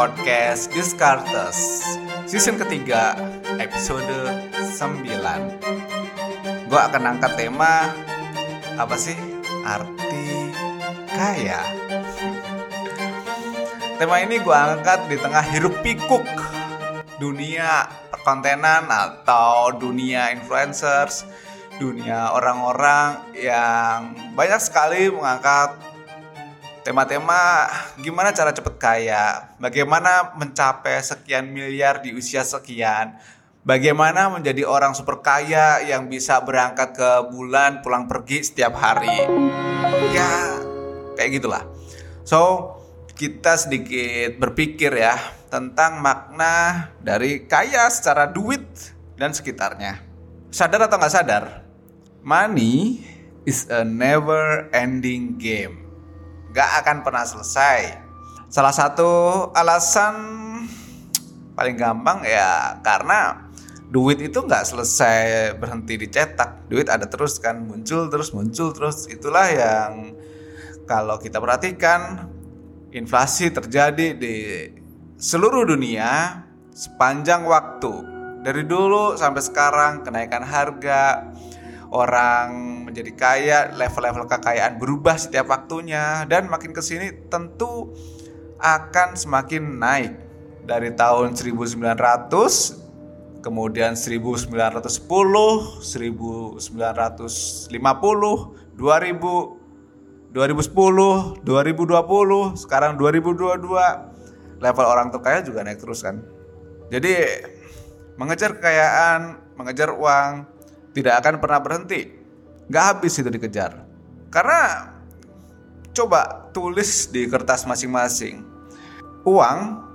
podcast Discartes Season ketiga, episode 9 Gue akan angkat tema Apa sih arti kaya? Tema ini gue angkat di tengah hiruk pikuk Dunia perkontenan atau dunia influencers Dunia orang-orang yang banyak sekali mengangkat tema-tema gimana cara cepet kaya, bagaimana mencapai sekian miliar di usia sekian, bagaimana menjadi orang super kaya yang bisa berangkat ke bulan pulang pergi setiap hari. Ya, kayak gitulah. So, kita sedikit berpikir ya tentang makna dari kaya secara duit dan sekitarnya. Sadar atau nggak sadar, money is a never ending game gak akan pernah selesai. Salah satu alasan paling gampang ya karena duit itu nggak selesai berhenti dicetak. Duit ada terus kan muncul terus muncul terus. Itulah yang kalau kita perhatikan inflasi terjadi di seluruh dunia sepanjang waktu. Dari dulu sampai sekarang kenaikan harga orang menjadi kaya, level-level kekayaan berubah setiap waktunya dan makin ke sini tentu akan semakin naik dari tahun 1900 kemudian 1910, 1950, 2000, 2010, 2020, sekarang 2022 level orang terkaya juga naik terus kan. Jadi mengejar kekayaan, mengejar uang tidak akan pernah berhenti. Gak habis itu dikejar. Karena coba tulis di kertas masing-masing. Uang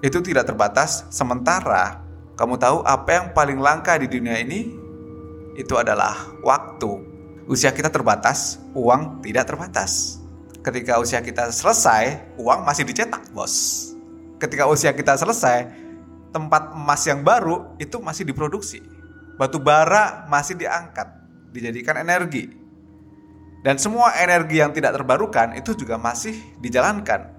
itu tidak terbatas sementara kamu tahu apa yang paling langka di dunia ini? Itu adalah waktu. Usia kita terbatas, uang tidak terbatas. Ketika usia kita selesai, uang masih dicetak, bos. Ketika usia kita selesai, tempat emas yang baru itu masih diproduksi batu bara masih diangkat, dijadikan energi. Dan semua energi yang tidak terbarukan itu juga masih dijalankan.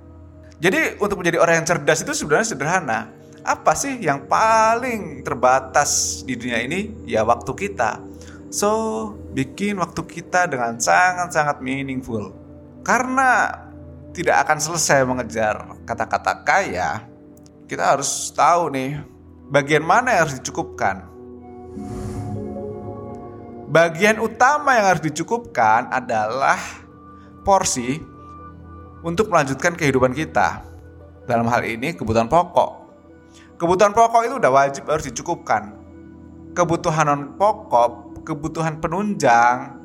Jadi untuk menjadi orang yang cerdas itu sebenarnya sederhana. Apa sih yang paling terbatas di dunia ini? Ya waktu kita. So, bikin waktu kita dengan sangat-sangat meaningful. Karena tidak akan selesai mengejar kata-kata kaya, kita harus tahu nih bagian mana yang harus dicukupkan Bagian utama yang harus dicukupkan adalah porsi untuk melanjutkan kehidupan kita. Dalam hal ini kebutuhan pokok. Kebutuhan pokok itu udah wajib harus dicukupkan. Kebutuhan non pokok, kebutuhan penunjang,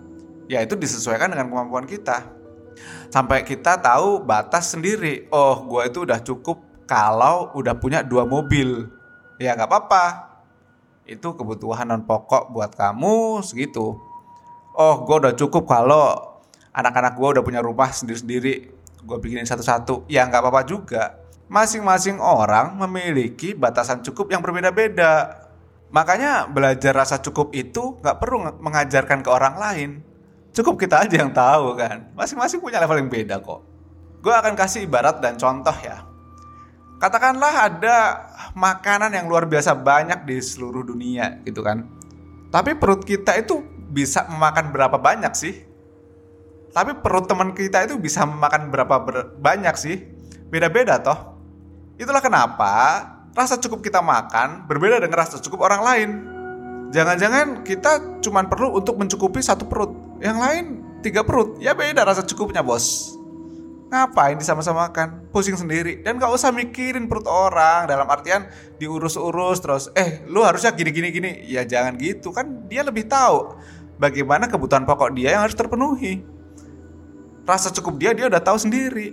ya itu disesuaikan dengan kemampuan kita. Sampai kita tahu batas sendiri. Oh, gue itu udah cukup kalau udah punya dua mobil. Ya nggak apa-apa, itu kebutuhan non pokok buat kamu segitu. Oh gue udah cukup kalau anak-anak gue udah punya rumah sendiri-sendiri. Gue bikinin satu-satu. Ya nggak apa-apa juga. Masing-masing orang memiliki batasan cukup yang berbeda-beda. Makanya belajar rasa cukup itu nggak perlu mengajarkan ke orang lain. Cukup kita aja yang tahu kan. Masing-masing punya level yang beda kok. Gue akan kasih ibarat dan contoh ya katakanlah ada makanan yang luar biasa banyak di seluruh dunia gitu kan. Tapi perut kita itu bisa memakan berapa banyak sih? Tapi perut teman kita itu bisa memakan berapa ber banyak sih? Beda-beda toh. Itulah kenapa rasa cukup kita makan berbeda dengan rasa cukup orang lain. Jangan-jangan kita cuma perlu untuk mencukupi satu perut, yang lain tiga perut. Ya beda rasa cukupnya bos. Ngapain disama-samakan? Pusing sendiri. Dan gak usah mikirin perut orang. Dalam artian diurus-urus terus. Eh lu harusnya gini-gini gini. Ya jangan gitu. Kan dia lebih tahu. Bagaimana kebutuhan pokok dia yang harus terpenuhi. Rasa cukup dia dia udah tahu sendiri.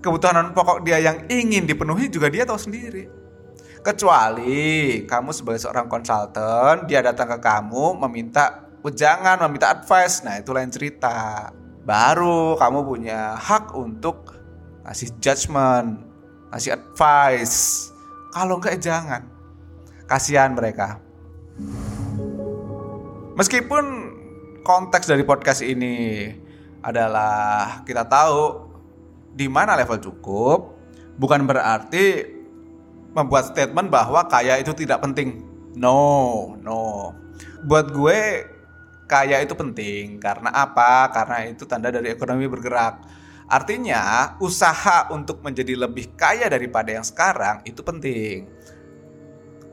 Kebutuhan pokok dia yang ingin dipenuhi juga dia tahu sendiri. Kecuali kamu sebagai seorang konsultan, dia datang ke kamu meminta ujangan, meminta advice. Nah, itu lain cerita baru kamu punya hak untuk ngasih judgement, ngasih advice. Kalau enggak jangan. Kasihan mereka. Meskipun konteks dari podcast ini adalah kita tahu di mana level cukup, Bukan berarti membuat statement bahwa kaya itu tidak penting. No, no. Buat gue kaya itu penting karena apa? Karena itu tanda dari ekonomi bergerak. Artinya, usaha untuk menjadi lebih kaya daripada yang sekarang itu penting.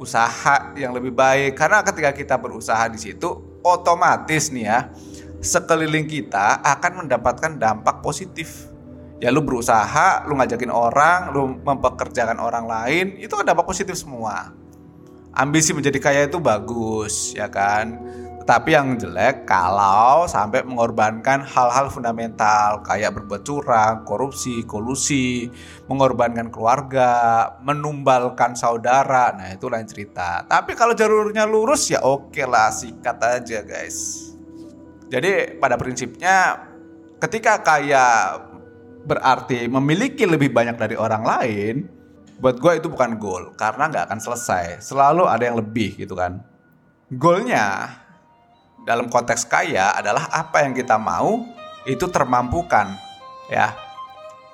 Usaha yang lebih baik karena ketika kita berusaha di situ otomatis nih ya sekeliling kita akan mendapatkan dampak positif ya lu berusaha, lu ngajakin orang, lu mempekerjakan orang lain, itu kan dampak positif semua. Ambisi menjadi kaya itu bagus, ya kan? Tetapi yang jelek kalau sampai mengorbankan hal-hal fundamental kayak berbuat curang, korupsi, kolusi, mengorbankan keluarga, menumbalkan saudara. Nah, itu lain cerita. Tapi kalau jalurnya lurus ya oke lah, sikat aja, guys. Jadi pada prinsipnya ketika kaya berarti memiliki lebih banyak dari orang lain, buat gue itu bukan goal karena nggak akan selesai. Selalu ada yang lebih gitu kan. Goalnya dalam konteks kaya adalah apa yang kita mau itu termampukan ya.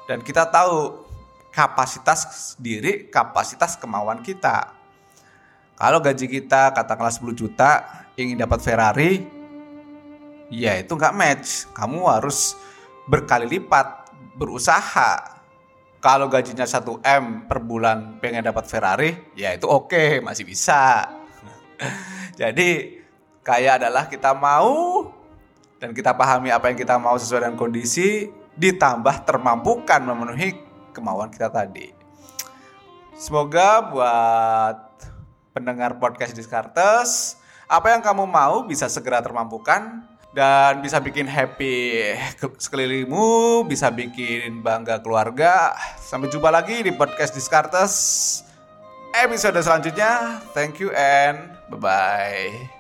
Dan kita tahu kapasitas diri, kapasitas kemauan kita. Kalau gaji kita katakanlah 10 juta, ingin dapat Ferrari, ya itu nggak match. Kamu harus berkali lipat berusaha kalau gajinya 1M per bulan pengen dapat Ferrari, ya itu oke, okay, masih bisa. Jadi kaya adalah kita mau dan kita pahami apa yang kita mau sesuai dengan kondisi, ditambah termampukan memenuhi kemauan kita tadi. Semoga buat pendengar podcast Descartes, apa yang kamu mau bisa segera termampukan dan bisa bikin happy sekelilingmu, bisa bikin bangga keluarga. Sampai jumpa lagi di podcast Diskartes episode selanjutnya. Thank you and bye bye.